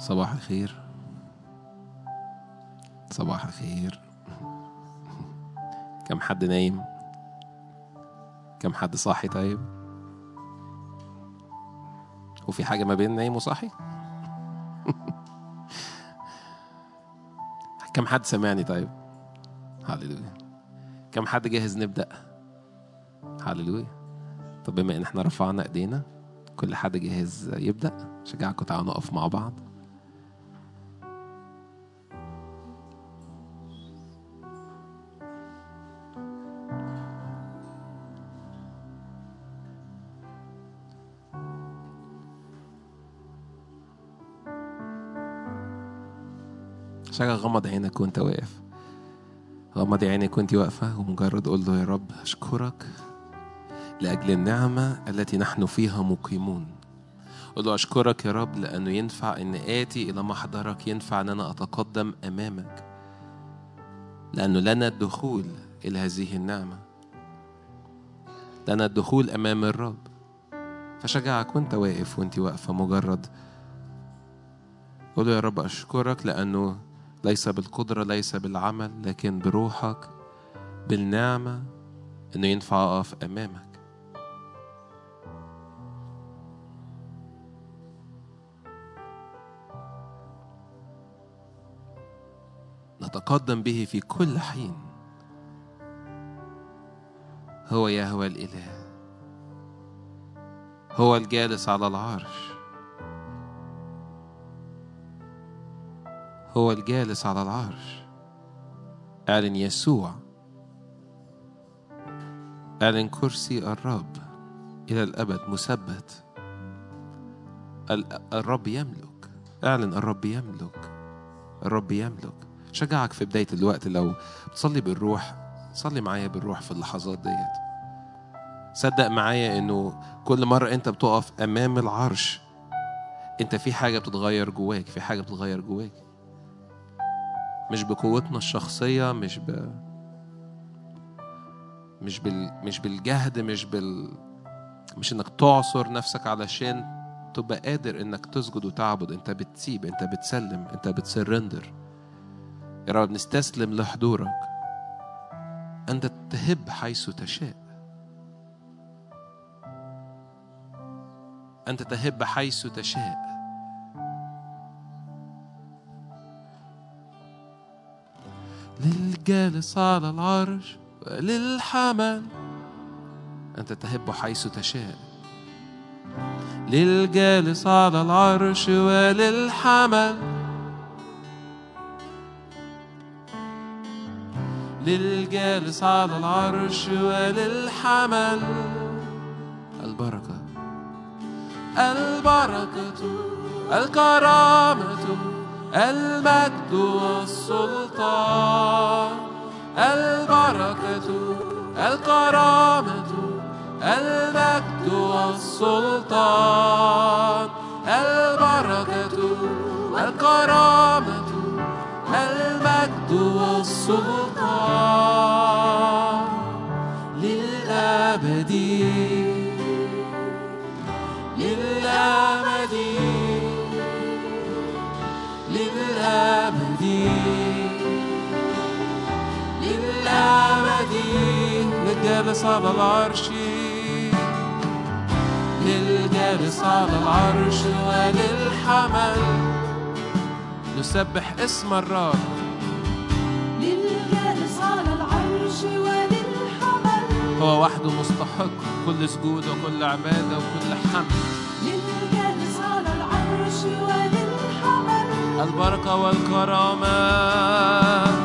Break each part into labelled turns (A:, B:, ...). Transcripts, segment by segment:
A: صباح الخير. صباح الخير. كم حد نايم؟ كم حد صاحي طيب؟ وفي حاجة ما بين نايم وصاحي؟ كم حد سمعني طيب؟ هللويا كم حد جاهز نبدأ؟ هللويا طب بما إن إحنا رفعنا إيدينا كل حد جاهز يبدأ؟ شجعكم تعالوا نقف مع بعض. شجع غمض عينك وانت واقف. غمض عينك وانت واقفة ومجرد قول له يا رب أشكرك لأجل النعمة التي نحن فيها مقيمون. قل له أشكرك يا رب لأنه ينفع أن آتي إلى محضرك ينفع أن أنا أتقدم أمامك. لأنه لنا الدخول إلى هذه النعمة. لنا الدخول أمام الرب. فشجعك وانت واقف وانت واقفة مجرد قل له يا رب أشكرك لأنه ليس بالقدرة ليس بالعمل لكن بروحك بالنعمة إنه ينفع أقف أمامك. نتقدم به في كل حين. هو يهوى الإله. هو الجالس على العرش. هو الجالس على العرش. اعلن يسوع اعلن كرسي الرب إلى الأبد مثبت. ال- الرب يملك. اعلن الرب يملك. الرب يملك. شجعك في بداية الوقت لو بتصلي بالروح صلي معايا بالروح في اللحظات ديت. صدق معايا إنه كل مرة أنت بتقف أمام العرش أنت في حاجة بتتغير جواك في حاجة بتتغير جواك. مش بقوتنا الشخصية مش ب مش بال مش بالجهد مش بال مش إنك تعصر نفسك علشان تبقى قادر إنك تسجد وتعبد. أنت بتسيب أنت بتسلم أنت بتسرندر. يا رب نستسلم لحضورك. أنت تهب حيث تشاء. أنت تهب حيث تشاء. للجالس على العرش وللحمل أنت تهب حيث تشاء. للجالس على العرش وللحمل. للجالس على العرش وللحمل. البركة. البركة. الكرامة. المجد والسلطان البركة الكرامة المجد والسلطان البركة الكرامة المجد والسلطان للأبد للأبد. للأبد للأبد للجالس على العرش. للجالس على العرش وللحمل. نسبح اسم الرب.
B: للجالس على العرش وللحمل.
A: هو وحده مستحق كل سجود وكل عبادة وكل حمد
B: للجالس على العرش وللحمل.
A: البركة والكرامة.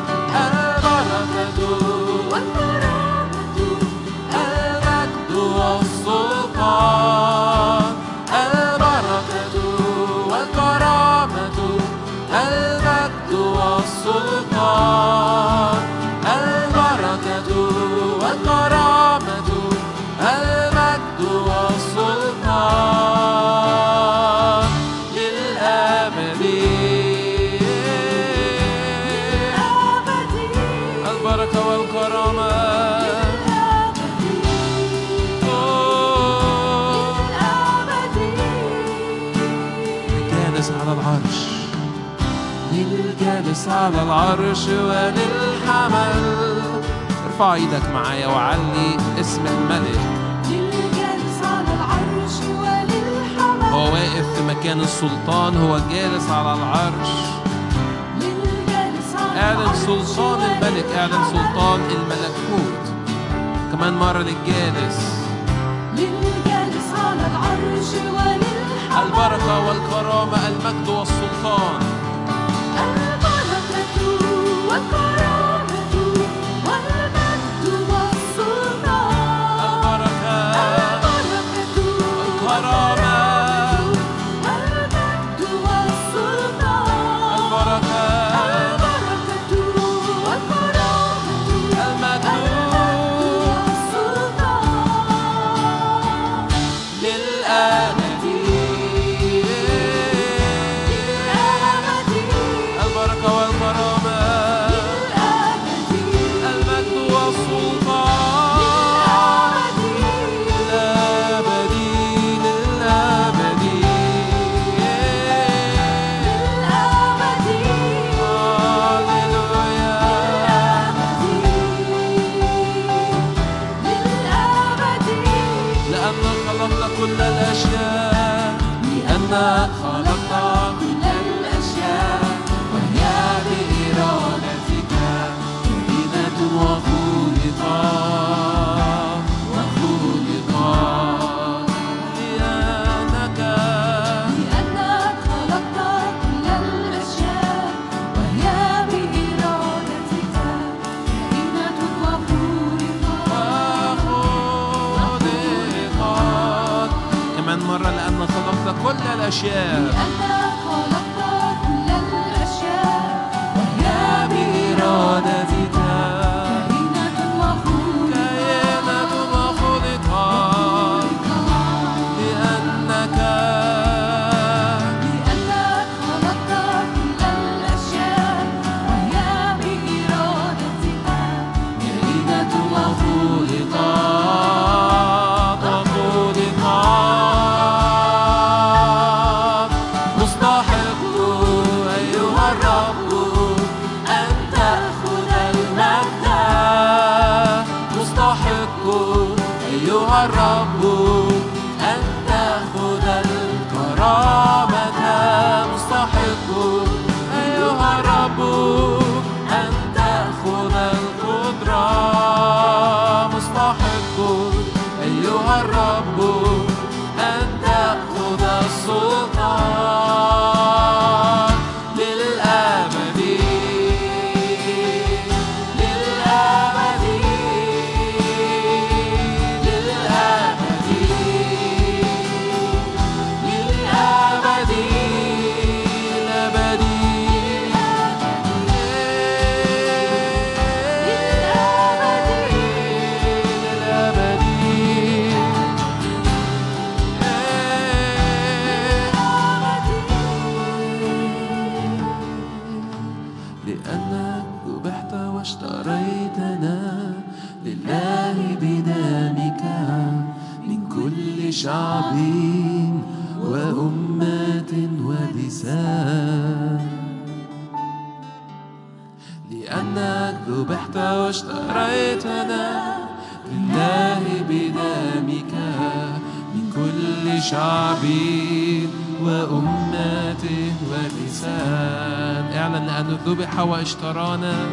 A: على العرش وللحمل. ارفع إيدك معايا وعلي اسم الملك.
B: للجالس على العرش وللحمل.
A: هو واقف في مكان السلطان هو جالس على العرش.
B: أعلن
A: سلطان الملك
B: أعلن
A: سلطان الملكوت. كمان مرة للجالس.
B: للجالس على العرش وللحمل.
A: البركة والكرامة المجد والسلطان. What? ذبح واشترانا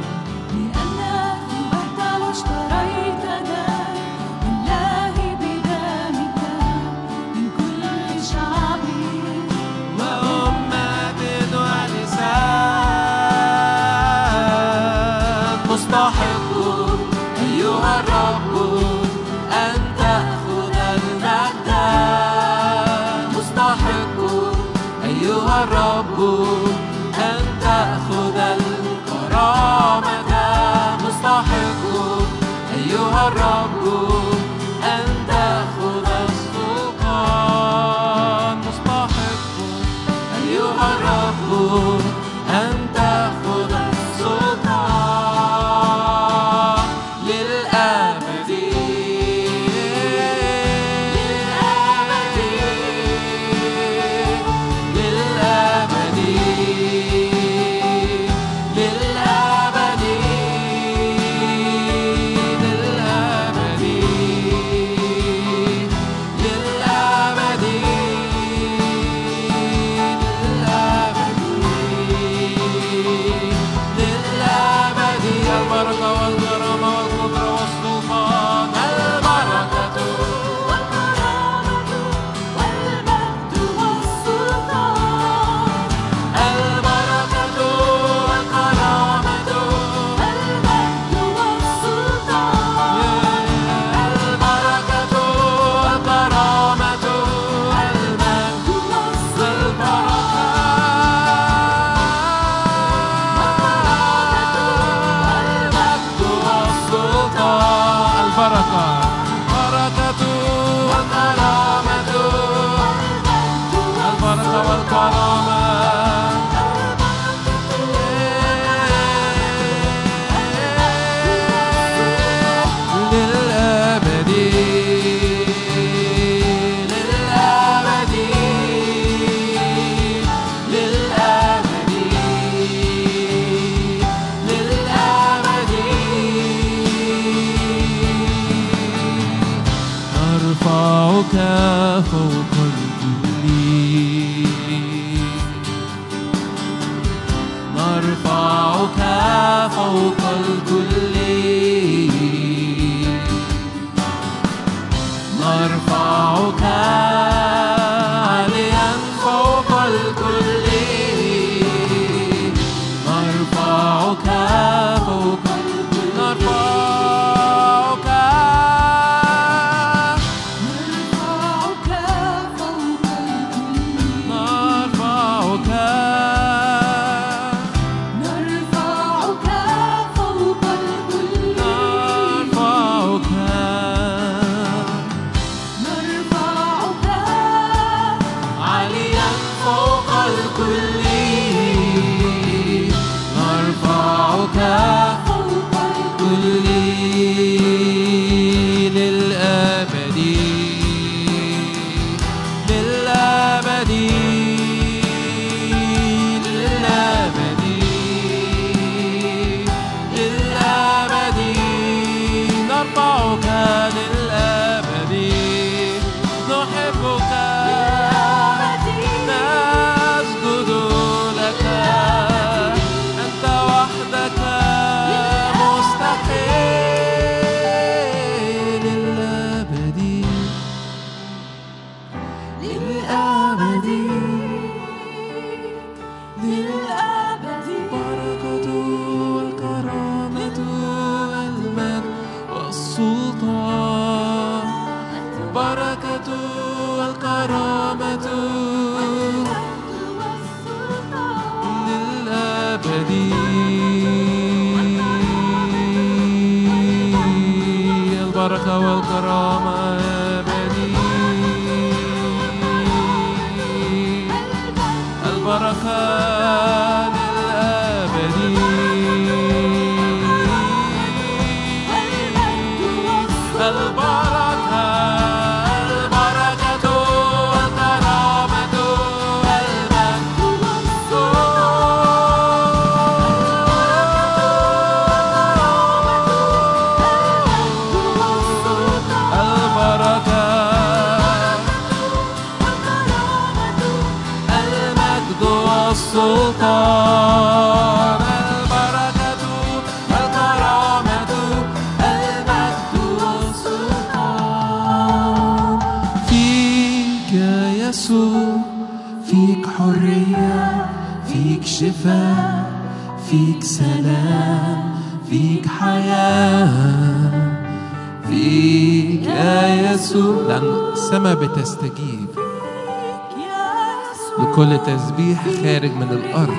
A: الأرض.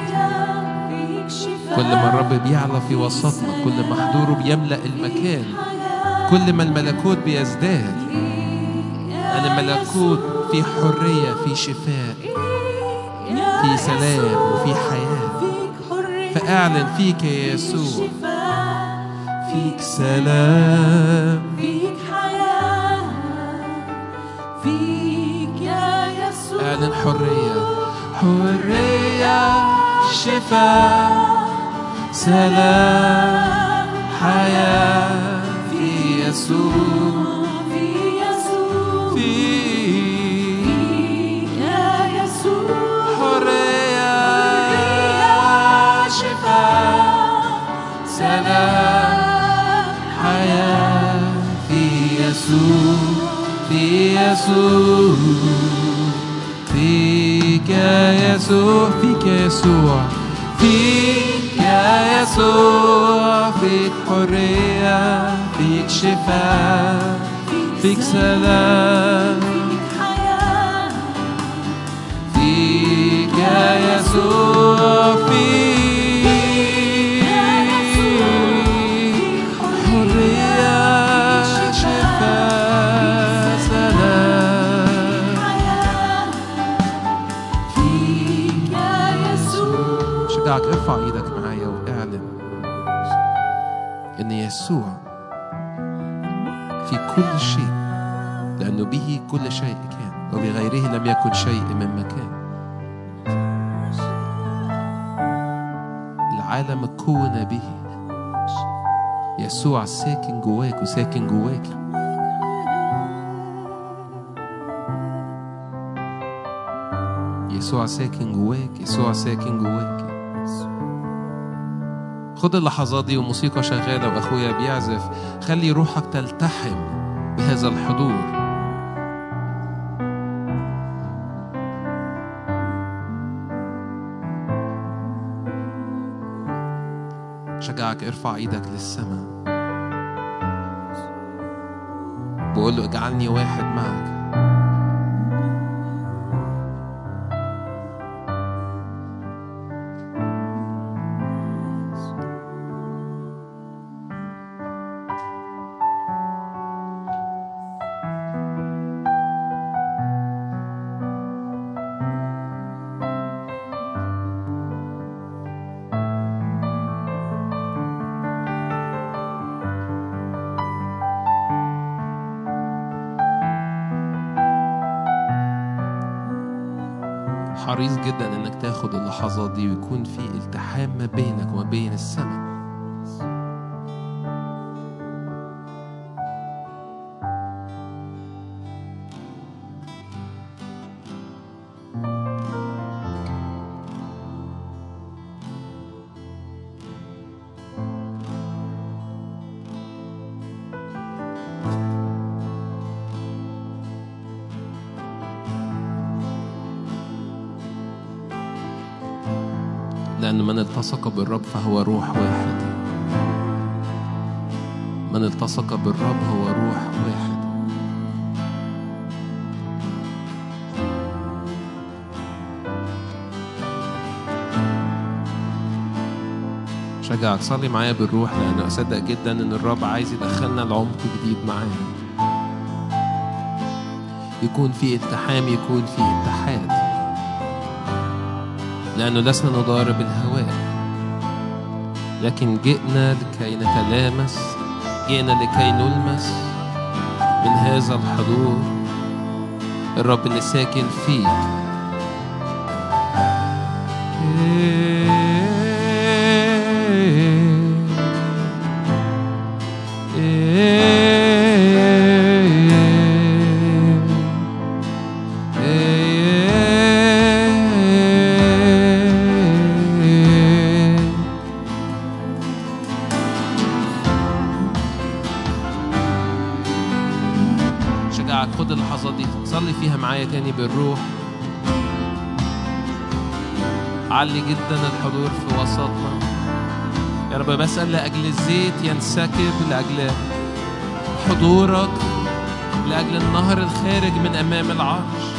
A: كل ما الرب بيعلى في وسطنا كل ما حضوره بيملأ المكان كل ما الملكوت بيزداد أن الملكوت في حرية في شفاء في سلام وفي حياة. فأعلن فيك يا يسوع. فيك سلام.
B: فيك حياة فيك يا يسوع
A: أعلن حرية. حرية شفاء سلام حياة في يسوع.
B: في يسوع.
A: في
B: فيك يا يسوع.
A: حرية شفاء سلام حياة في يسوع. في يسوع. يسوع فيك يا يسوع فيك يا يسوع فيك حرية فيك شفاء فيك سلام. كل شيء كان وبغيره لم يكن شيء مما كان العالم كون به. يسوع ساكن جواك وساكن جواك. يسوع ساكن جواك يسوع ساكن جواك. خد اللحظات دي وموسيقى شغالة وأخويا بيعزف. خلي روحك تلتحم بهذا الحضور. شجعك ارفع إيدك للسماء. بقول له اجعلني واحد معك. اللحظات دي ويكون في التحام ما بينك وما بين السماء. التصق بالرب فهو روح واحد. من التصق بالرب هو روح واحد. شجعك صلي معايا بالروح لأن أصدق جدا إن الرب عايز يدخلنا لعمق جديد معاه يكون في التحام يكون في اتحاد. لأنه لسنا نضارب الهواء. لكن جئنا لكي نتلامس جئنا لكي نلمس من هذا الحضور الرب اللي ساكن فيك. علي جدا الحضور في وسطنا. يا رب بسأل لأجل الزيت ينسكب لأجل حضورك لأجل النهر الخارج من أمام العرش.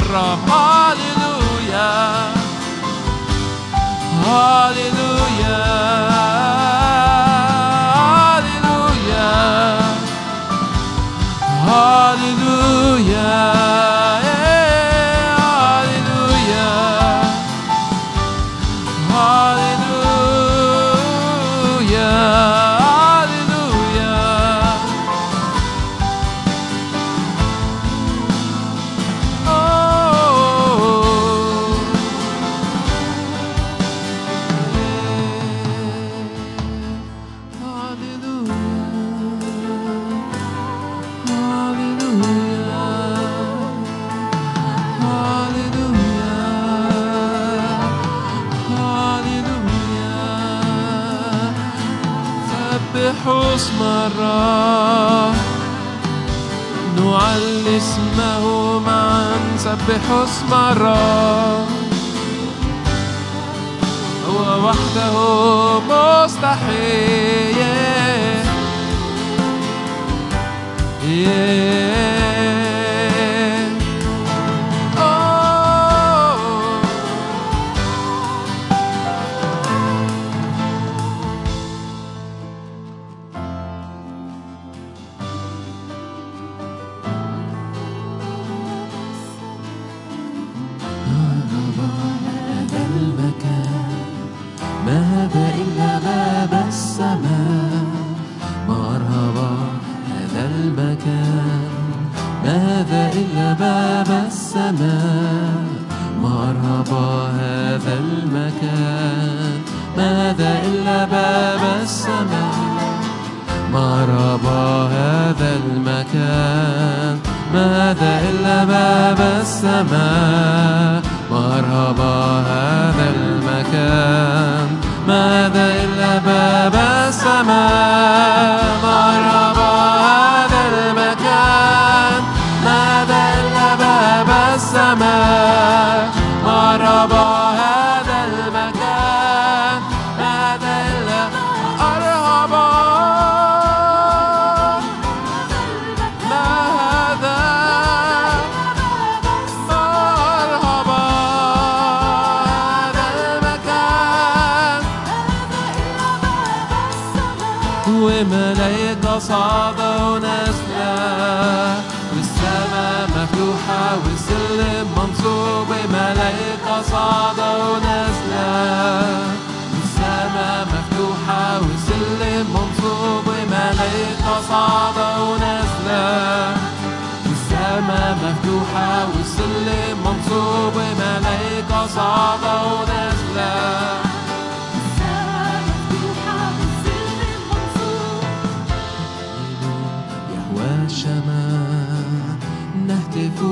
A: guitarra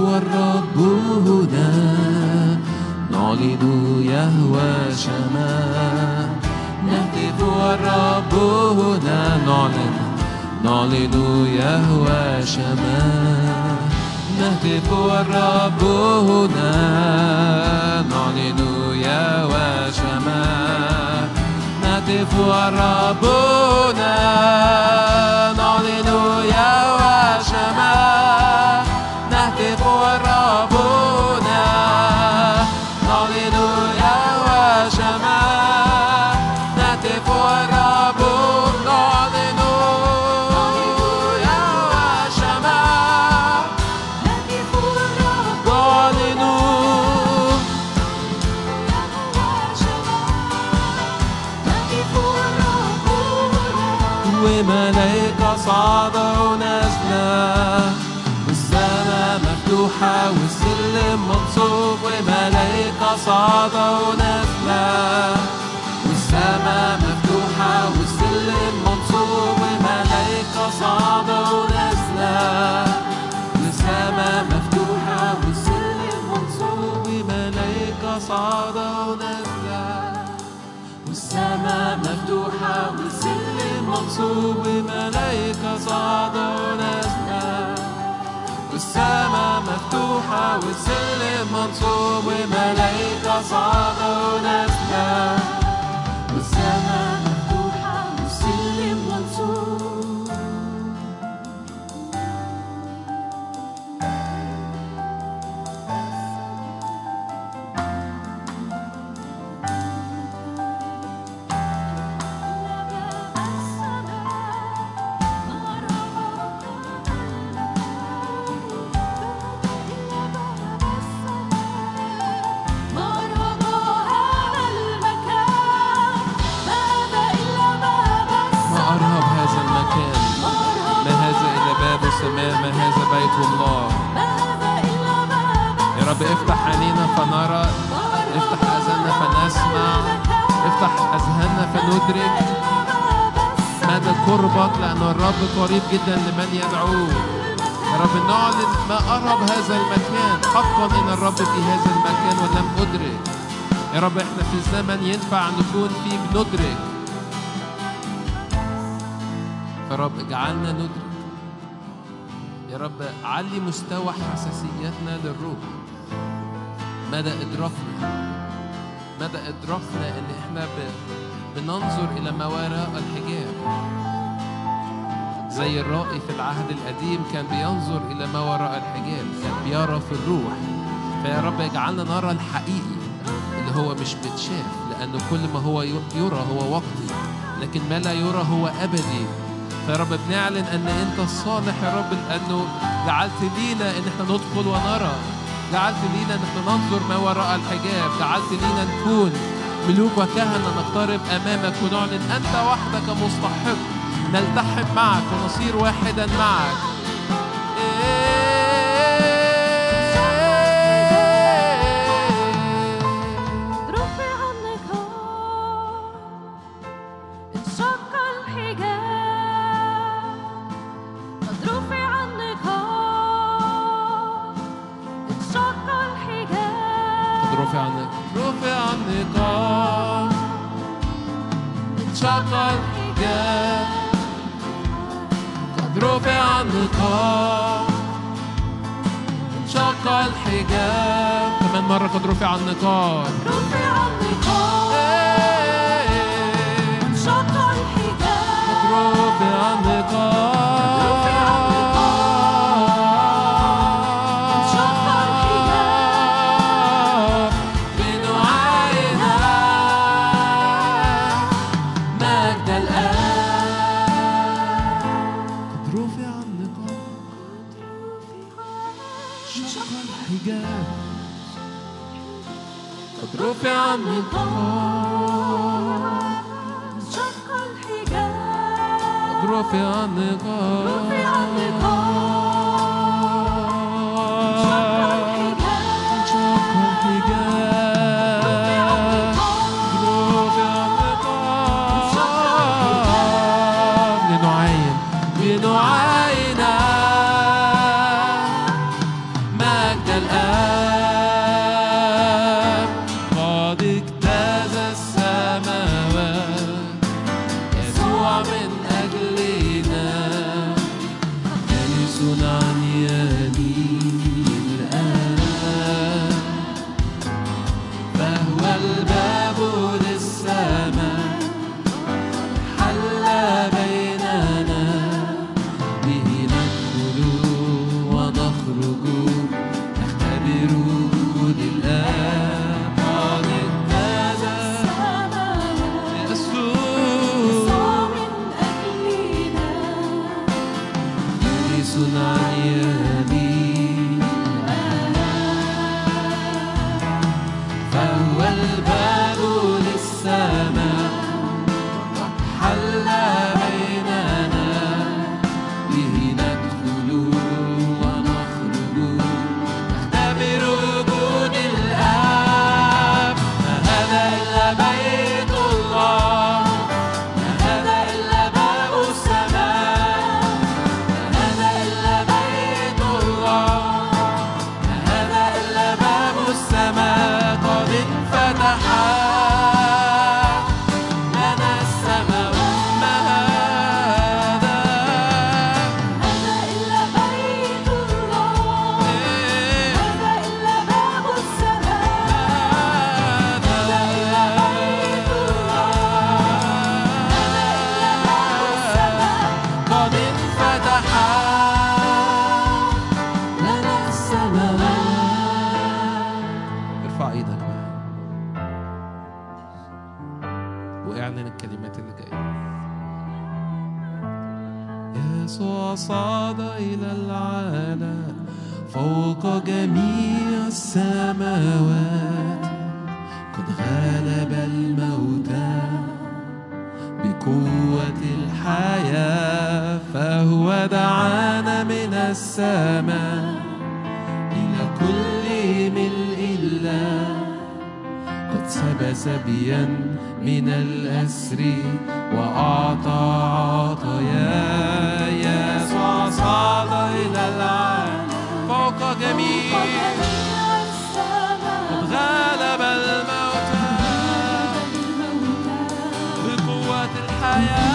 A: والرب هنا نعلن يهوى الشماء نهتف والرب هنا نعلن نعلن يهوى الشماء نهتف والرب هنا نعلن يهوى الشماء نهتف والرب هنا نعلن يهوى والسلم منصوب وملايكة صعدة ونازلة تدرك مدى قربك لأن الرب قريب جدا لمن يدعوه. يا رب نعلن ما قرب هذا المكان. حقا إن الرب في هذا المكان ولم أدرك. يا رب إحنا في زمن ينفع نكون فيه بندرك يا رب اجعلنا ندرك. يا رب علي مستوى حساسيتنا للروح. مدى إدراكنا مدى إدراكنا إن إحنا ب... بننظر إلى ما وراء الحجاب. زي الرائي في العهد القديم كان بينظر إلى ما وراء الحجاب كان بيرى في الروح. فيا رب اجعلنا نرى الحقيقي اللي هو مش بتشاف لأن كل ما هو يرى هو وقتي لكن ما لا يرى هو أبدي. فيا رب بنعلن أن أنت الصالح يا رب لأنه جعلت لينا أن إحنا ندخل ونرى. جعلت لينا أن إحنا ننظر ما وراء الحجاب. جعلت لينا نكون. ملوك وكهنة نقترب أمامك ونعلن أنت وحدك مستحق. نلتحم معك ونصير واحدا معك. God. حتى الآن. fire.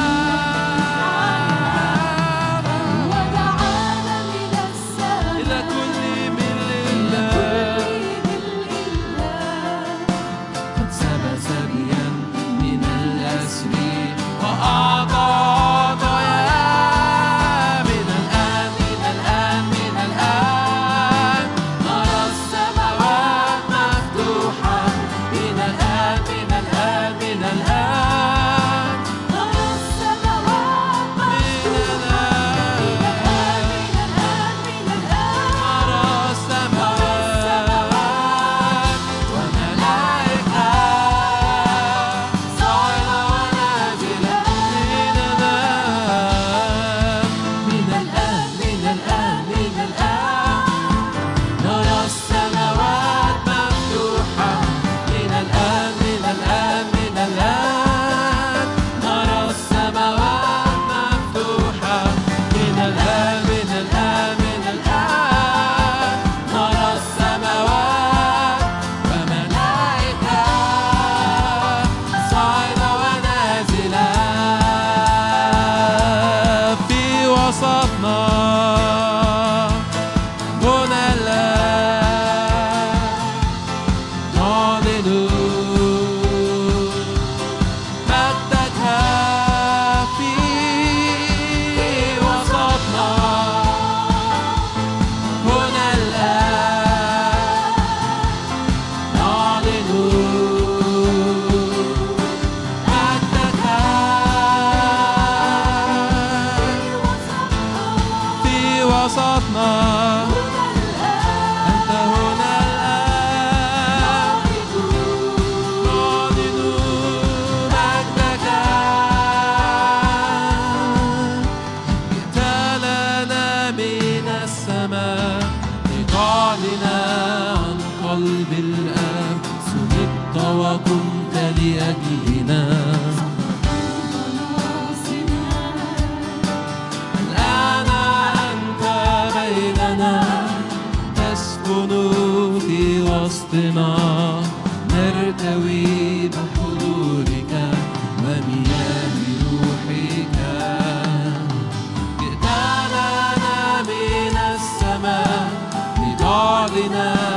A: أرضنا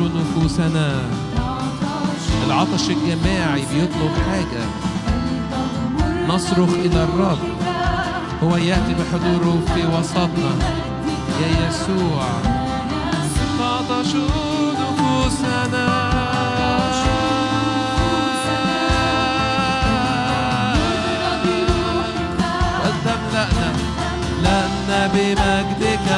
A: نفوسنا. العطش الجماعي بيطلب حاجة. نصرخ إلى الرب. هو يأتي بحضوره في وسطنا. يا يسوع تعطش نفوسنا. وتملأنا لنا بمجدك.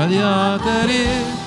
C: Pagliaterie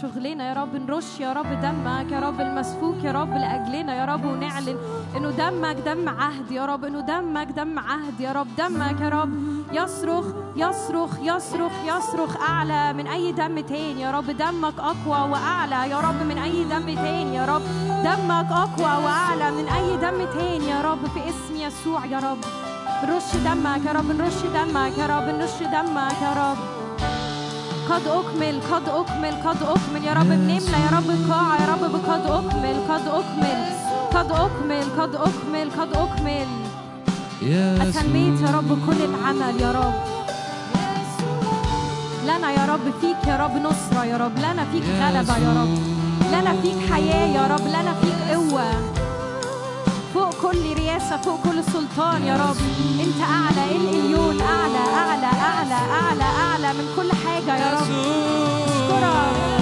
C: شغلنا يا رب نرش يا رب دمك يا رب المسفوك يا رب لأجلنا يا رب ونعلن إنه دمك دم عهد يا رب إنه دمك دم عهد يا رب دمك يا رب. يصرخ يصرخ يصرخ يصرخ أعلى من أي دم تاني يا رب. دمك أقوى وأعلى يا رب من أي دم تاني يا رب. دمك أقوى وأعلى من أي دم تاني يا رب. في اسم يسوع يا رب. نرش دمك يا رب نرش دمك يا رب نرش دمك يا رب. قد أكمل قد أكمل قد أكمل. يا رب بنملى يا رب القاعة يا رب بقد أكمل قد أكمل. قد أكمل قد أكمل قد أكمل. أتميت يا رب كل العمل يا رب. لنا يا رب فيك يا رب نصرة يا رب. لنا فيك غلبة يا رب. لنا فيك حياة يا رب. لنا فيك قوة. فوق كل رياسة فوق كل سلطان يا رب. انت أعلى الإليون أعلى أعلى أعلى أعلى أعلى من كل حاجة يا رب. أشكرك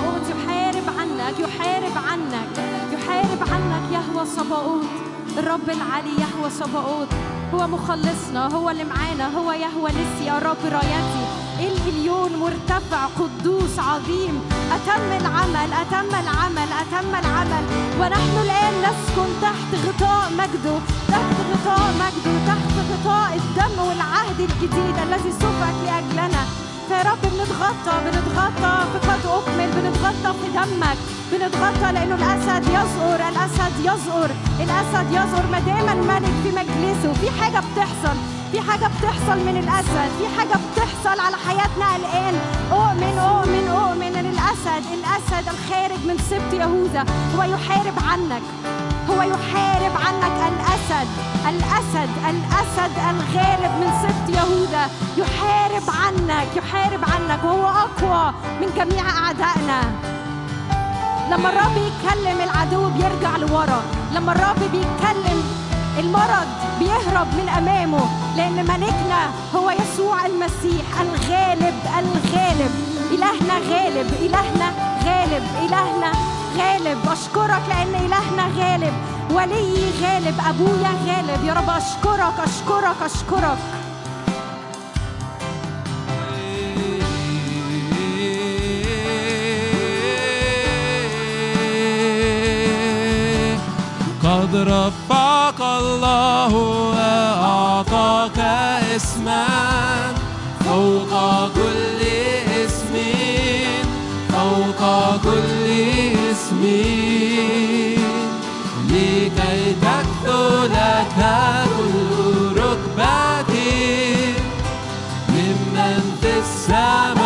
C: صباؤوت يحارب عنك يحارب عنك يحارب عنك يهوى صباؤوت. الرب العلي يهوى صباؤوت. هو مخلصنا هو اللي معانا هو يهوى نسي يا رب رايتي. الإليون مرتفع قدوس عظيم. أتم العمل أتم العمل أتم العمل. ونحن الآن نسكن تحت غطاء مجده تحت غطاء مجده تحت غطاء الدم والعهد الجديد الذي سفك لأجلنا. فيا رب بنتغطى بنتغطى في قد أكمل بنتغطى في دمك. بنتغطى لأنه الأسد يزقر الأسد يزقر الأسد يزقر ما دام الملك في مجلسه. في حاجة بتحصل في حاجة بتحصل من الأسد في حاجة بتحصل على حياتنا الآن. أؤمن أؤمن أؤمن أن الأسد الأسد الخارج من سبط يهوذا هو يحارب عنك. هو يحارب عنك الأسد الأسد الأسد الغالب من سبط يهوذا يحارب عنك يحارب عنك وهو أقوى من جميع أعدائنا. لما الرب يتكلم العدو بيرجع لورا. لما الرب بيتكلم المرض بيهرب من أمامه. لأن ملكنا هو يسوع المسيح الغالب الغالب. إلهنا غالب إلهنا غالب إلهنا غالب أشكرك لأن إلهنا غالب. ولي غالب أبويا غالب. يا رب أشكرك أشكرك أشكرك.
A: قد رفعك الله وأعطاك اسما فوق كل اسم فوق كل اسم لكي تكثر لك ركبة ممن في السماوات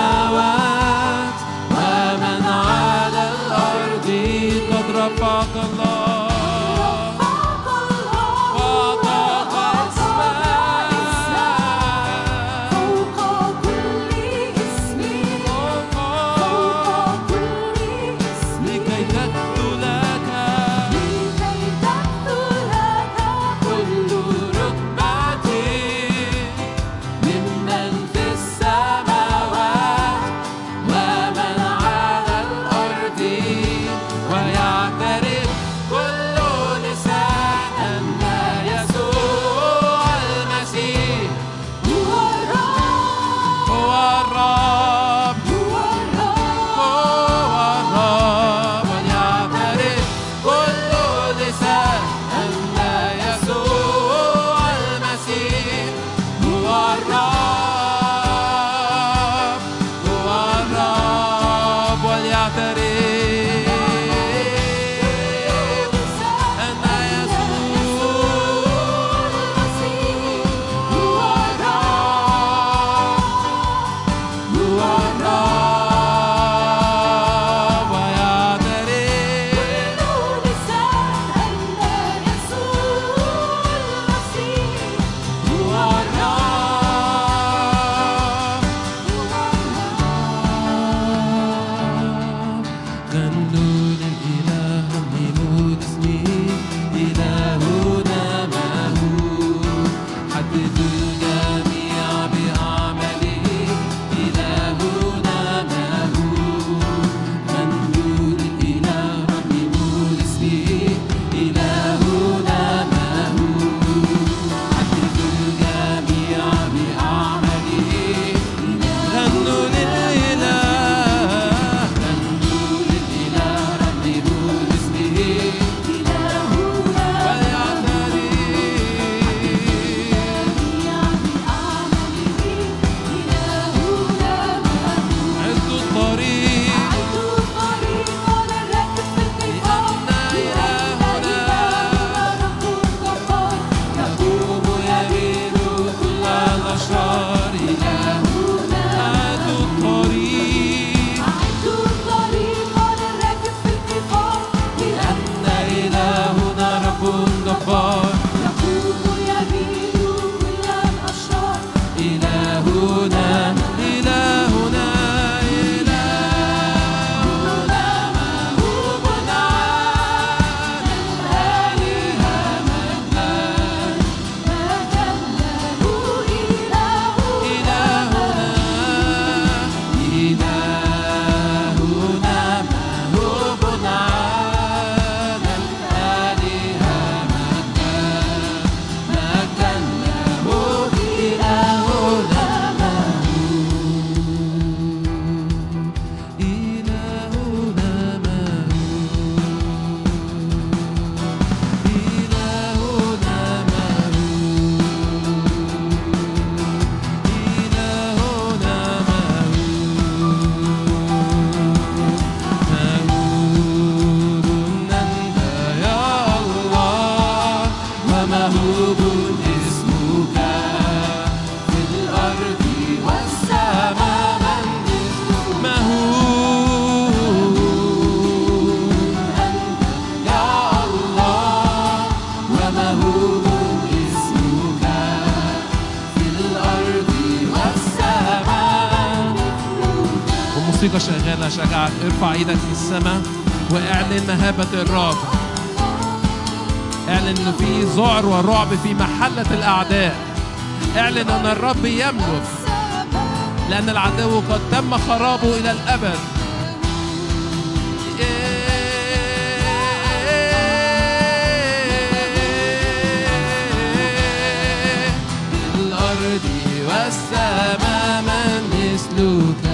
A: مهابة الرب اعلن إنه في ذعر ورعب في محلة الأعداء. اعلن أن الرب يملك. لأن العدو قد تم خرابه إلى الأبد. الأرض والسماء من مثلك.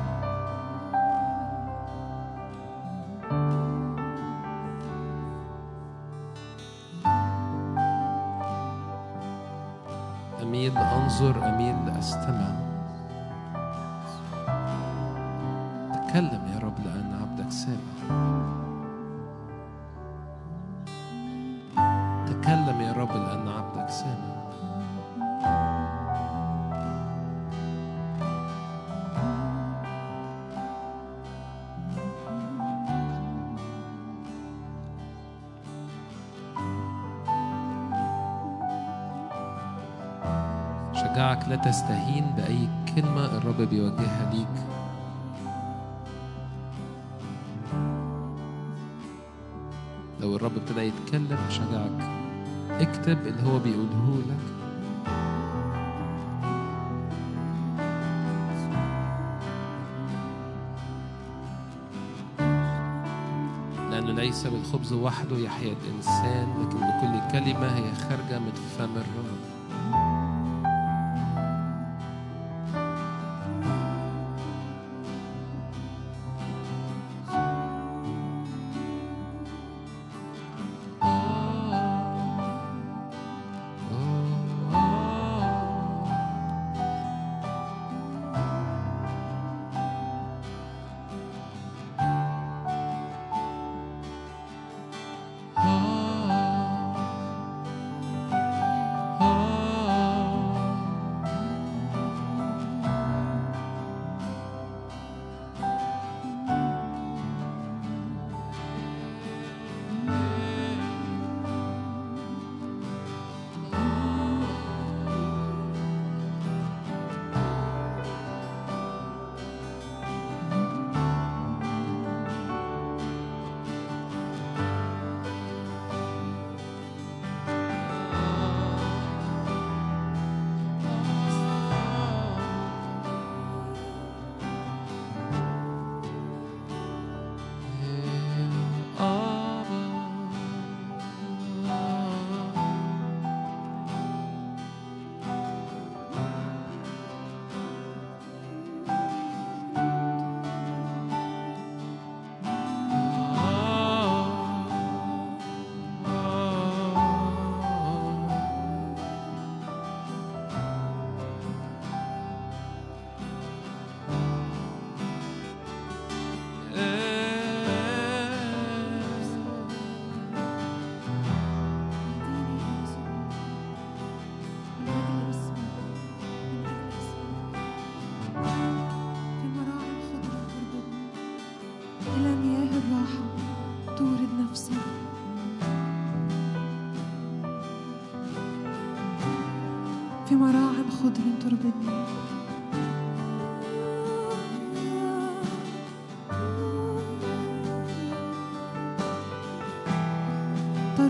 A: ليس بالخبز وحده يحيا الإنسان لكن بكل كلمة هي خارجة من فم الرب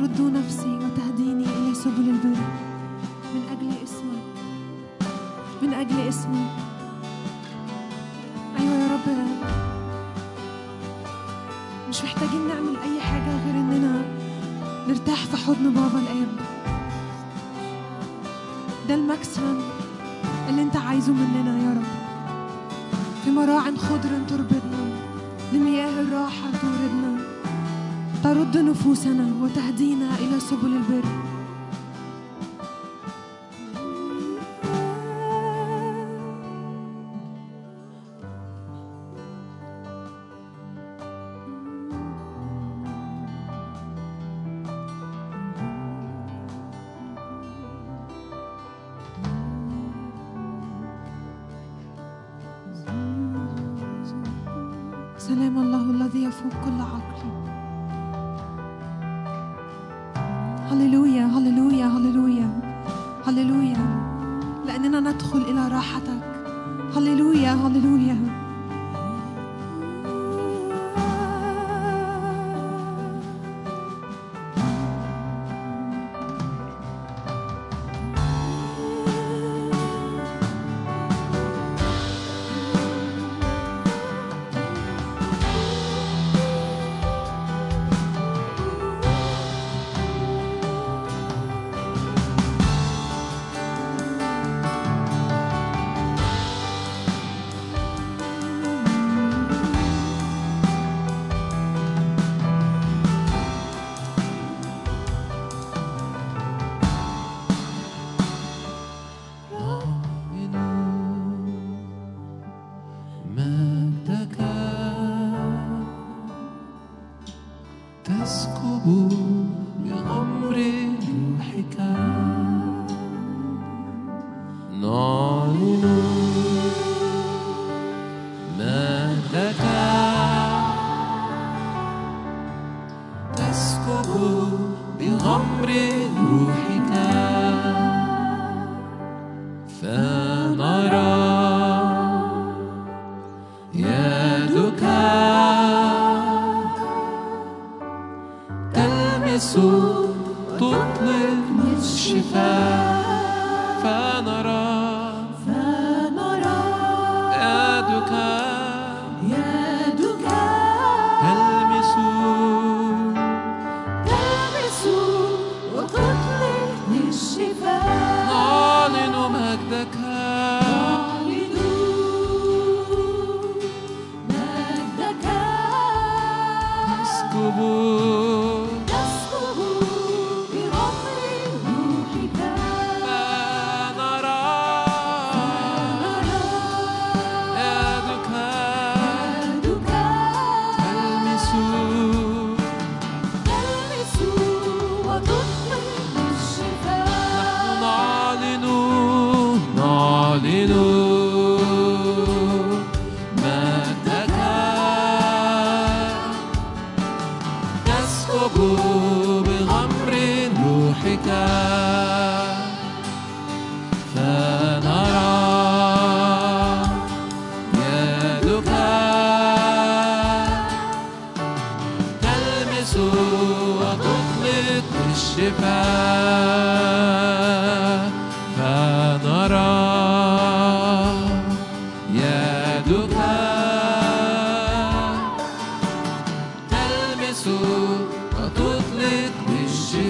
B: ترد نفسي وتهديني إلى سبل البر. من أجل اسمك. من أجل اسمك. أيوة يا رب. مش محتاجين نعمل أي حاجة غير إننا نرتاح في حضن بابا الآب. ده الماكسيمم اللي أنت عايزه مننا يا رب. في مراعٍ خضر تربطنا. ترد نفوسنا وتهدينا إلى سبل البر.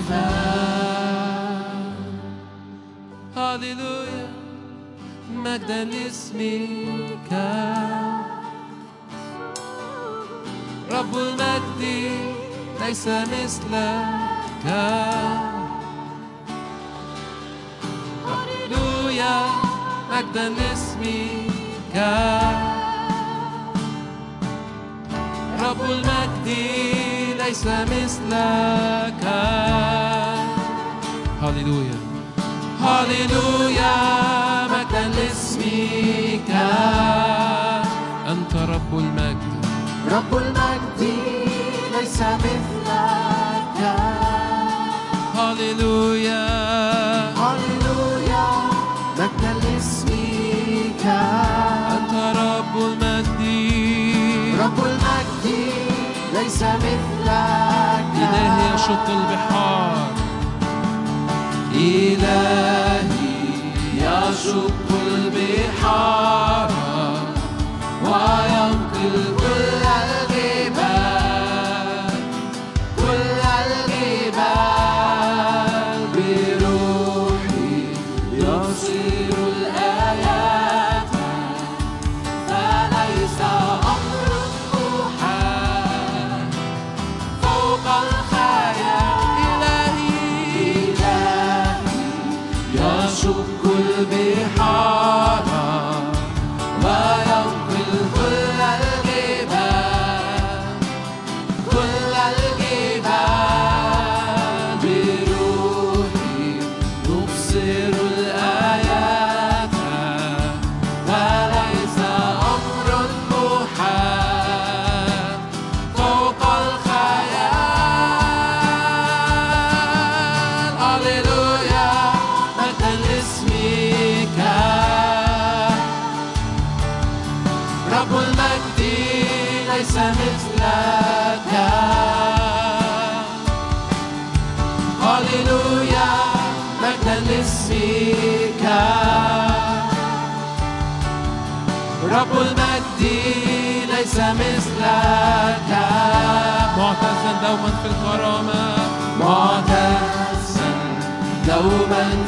A: بالشفاء هاليلويا مجدا لاسمك رب المجد ليس مثلك. هاليلويا مجدا لاسمك رب المجد ليس مثلك. هاليلويا هاليلويا مجدا لاسمك. أنت رب المجد.
D: رب المجد ليس مثلك.
A: هاليلويا
D: هللويا مجدا لاسمك.
A: أنت رب المجد.
D: رب المجد ليس مثلك.
A: يشق البحار. إلهي يشق البحار. دوما في الكرامة معتزا دوما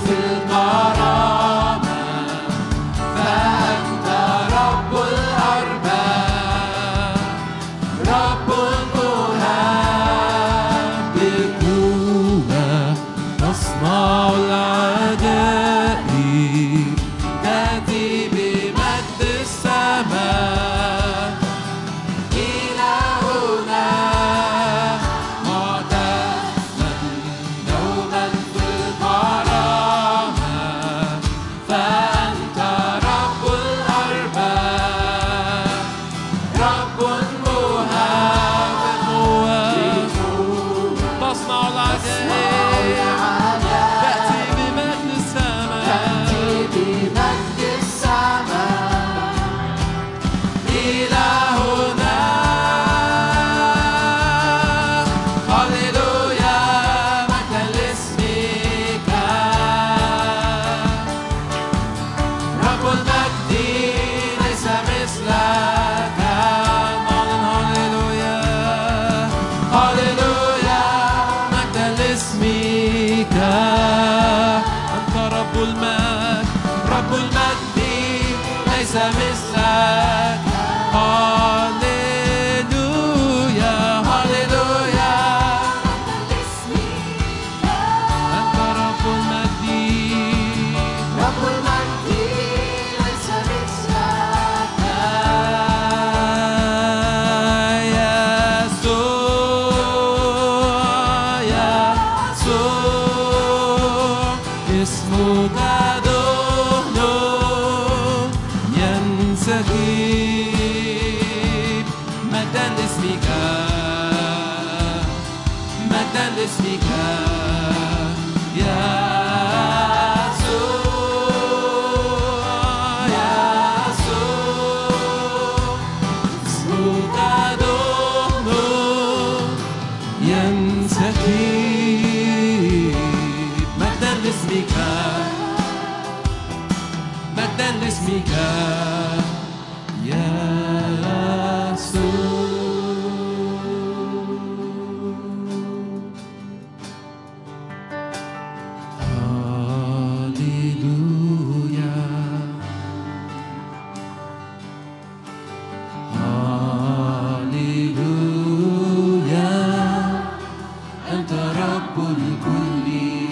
A: رب الكل.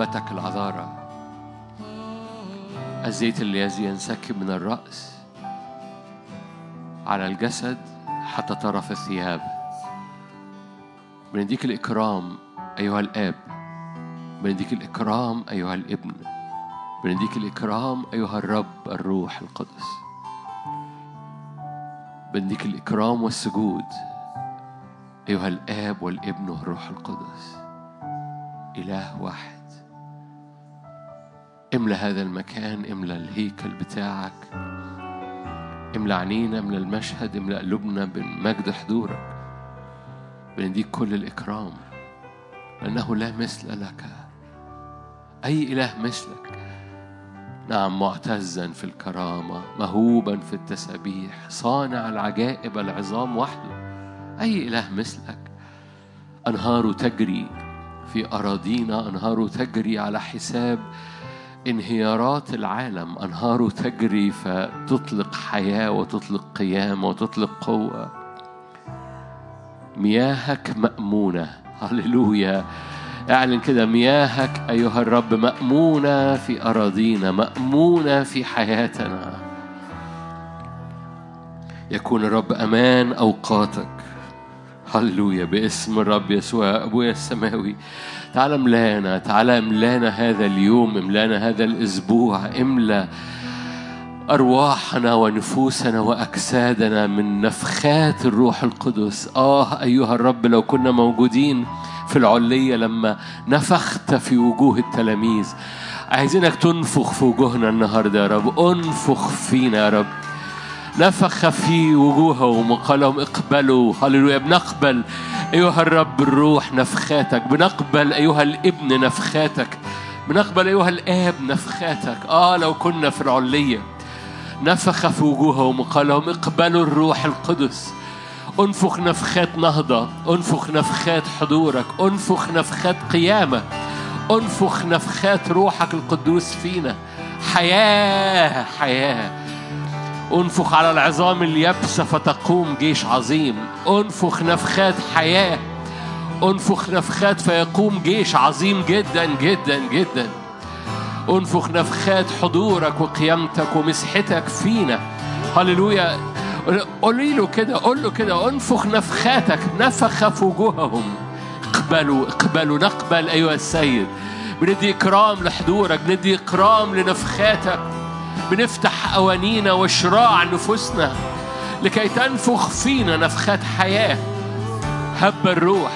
E: لذلك أحبتك العذارى. الزيت الذي ينسكب من الرأس على الجسد حتى طرف الثياب. بنديك الإكرام أيها الآب. بنديك الإكرام أيها الابن. بنديك الإكرام أيها الرب الروح القدس. بنديك الإكرام والسجود أيها الآب والابن والروح القدس. إله واحد. املى هذا المكان املى الهيكل بتاعك املى عينينا املى المشهد املى قلوبنا بمجد حضورك بنديك كل الإكرام لأنه لا مثل لك. أي إله مثلك؟ نعم معتزا في الكرامة مهوبا في التسابيح صانع العجائب العظام وحده. أي إله مثلك؟ أنهار تجري في أراضينا أنهار تجري على حساب انهيارات العالم أنهار تجري فتطلق حياة وتطلق قيامة وتطلق قوة. مياهك مأمونة. هللويا. اعلن كده. مياهك أيها الرب مأمونة في أراضينا مأمونة في حياتنا. يكون الرب أمان أوقاتك. هللويا. باسم الرب يسوع أبويا السماوي. تعالى املانا تعالى املانا هذا اليوم املانا هذا الأسبوع. املا أرواحنا ونفوسنا وأجسادنا من نفخات الروح القدس. آه أيها الرب لو كنا موجودين في العلية لما نفخت في وجوه التلاميذ عايزينك تنفخ في وجوهنا النهاردة يا رب. انفخ فينا يا رب. نفخ في وجوههم وقال لهم اقبلوا هللويا بنقبل. أيها الرب الروح نفخاتك بنقبل أيها الابن نفخاتك بنقبل أيها الآب نفخاتك. آه لو كنا في العلية. نفخ في وجوههم وقال لهم اقبلوا الروح القدس. انفخ نفخات نهضة انفخ نفخات حضورك انفخ نفخات قيامة انفخ نفخات روحك القدوس فينا. حياة حياة. انفخ على العظام اليابسة فتقوم جيش عظيم. انفخ نفخات حياة. انفخ نفخات فيقوم جيش عظيم جدا جدا جدا. انفخ نفخات حضورك وقيامتك ومسحتك فينا. هللويا. قولي له كده قول له كده. انفخ نفخاتك. نفخ في وجوههم اقبلوا اقبلوا نقبل أيها السيد. بندي إكرام لحضورك بندي إكرام لنفخاتك. بنفتح أوانينا وشراع نفوسنا لكي تنفخ فينا نفخات حياة. هب الروح.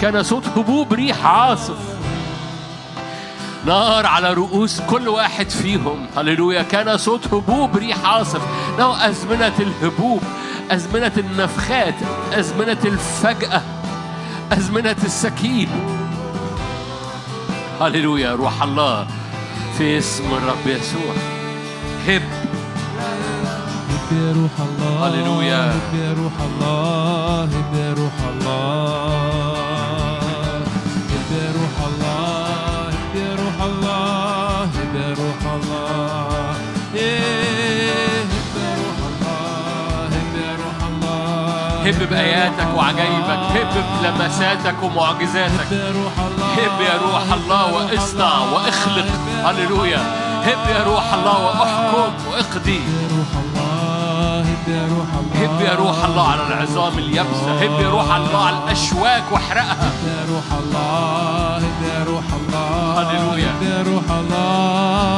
E: كان صوت هبوب ريح عاصف. نار على رؤوس كل واحد فيهم. هللويا. كان صوت هبوب ريح عاصف. له أزمنة الهبوب. أزمنة النفخات. أزمنة الفجأة. أزمنة السكين. هللويا. روح الله. في اسم الرب يسوع. هب
A: هب يا روح الله
E: هللويا.
A: هب يا روح الله هب يا روح الله هب يا روح الله هب يا روح الله هب يا روح الله. هب يا روح الله هب يا روح الله
E: هب بآياتك وعجائبك. هب بلمساتك ومعجزاتك.
A: هب يا روح الله
E: واصنع واخلق. هللويا. هب يا روح الله واحكم واقضي
A: هب يا روح الله هب يا روح الله
E: على العظام اليابسة هب يا روح الله على الأشواك واحرقها
A: هب يا روح الله هب يا روح الله
E: هللويا.
A: هب يا روح الله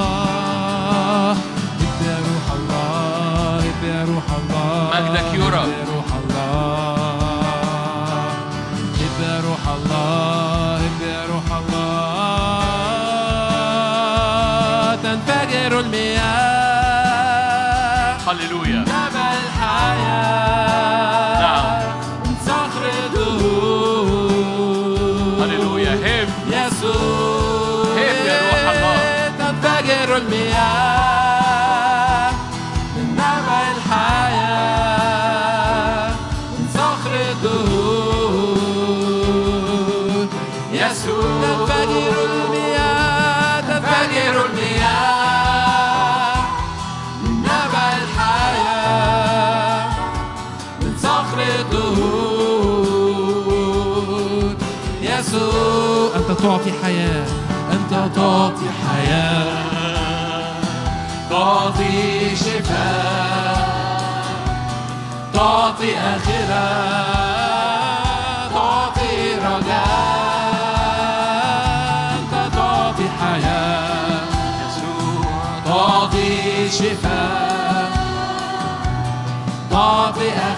A: هب يا روح الله هب يا روح الله
E: مجدك يرى.
A: تعطي حياة أنت تعطي حياة. تعطي شفاء تعطي آخرة تعطي رجاء. أنت تعطي حياة. تعطي شفاء. تعطي آخرة.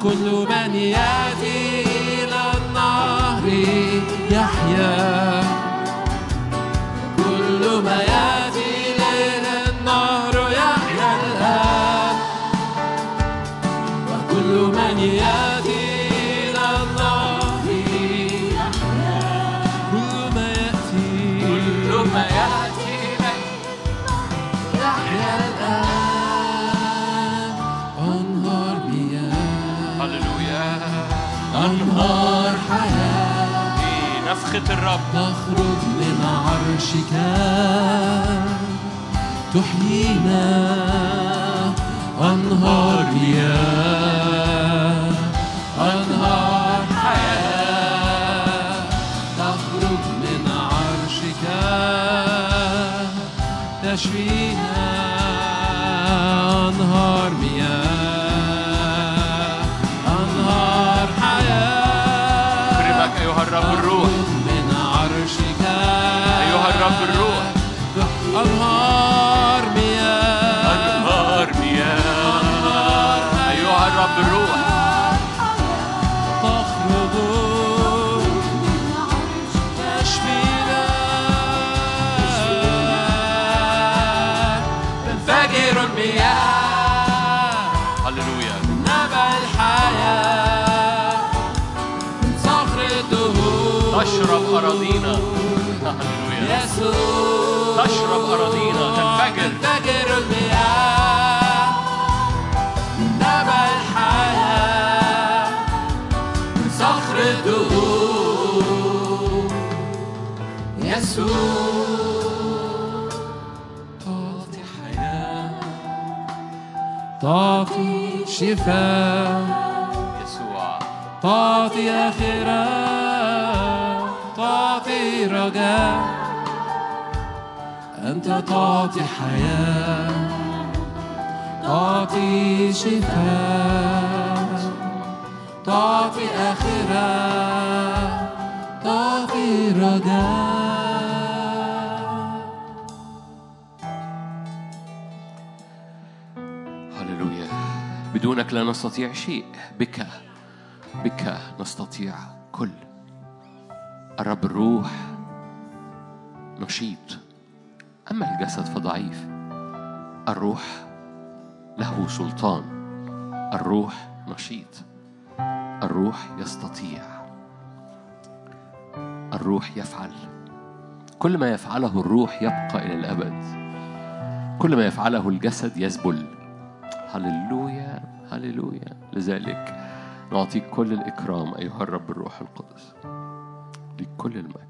A: وكل من يأتي إلى النهر يحيا. كل ما يأتي
E: نفخة الرب.
A: تخرج من عرشك. تحيينا. أنهار مياه أنهار حياة. تخرج من عرشك. تشفينا
E: أراضينا.
A: يسوع.
E: تشرب أراضينا. تنفجر.
A: تنفجر المياه. نبع الحياة. من صخر الدهور يسوع. تعطي حياة. تعطي شفاء.
E: يسوع.
A: تعطي تعطي رجاء أنت تعطي حياة تعطي شفاء تعطي آخرة تعطي رجاء
E: هللويا. بدونك لا نستطيع شيء. بك بك نستطيع كل الرب الروح نشيط. أما الجسد فضعيف. الروح له سلطان. الروح نشيط. الروح يستطيع. الروح يفعل. كل ما يفعله الروح يبقى إلى الأبد. كل ما يفعله الجسد يذبل هللويا هللويا. لذلك نعطيك كل الإكرام أيها الرب الروح القدس. لكل المجد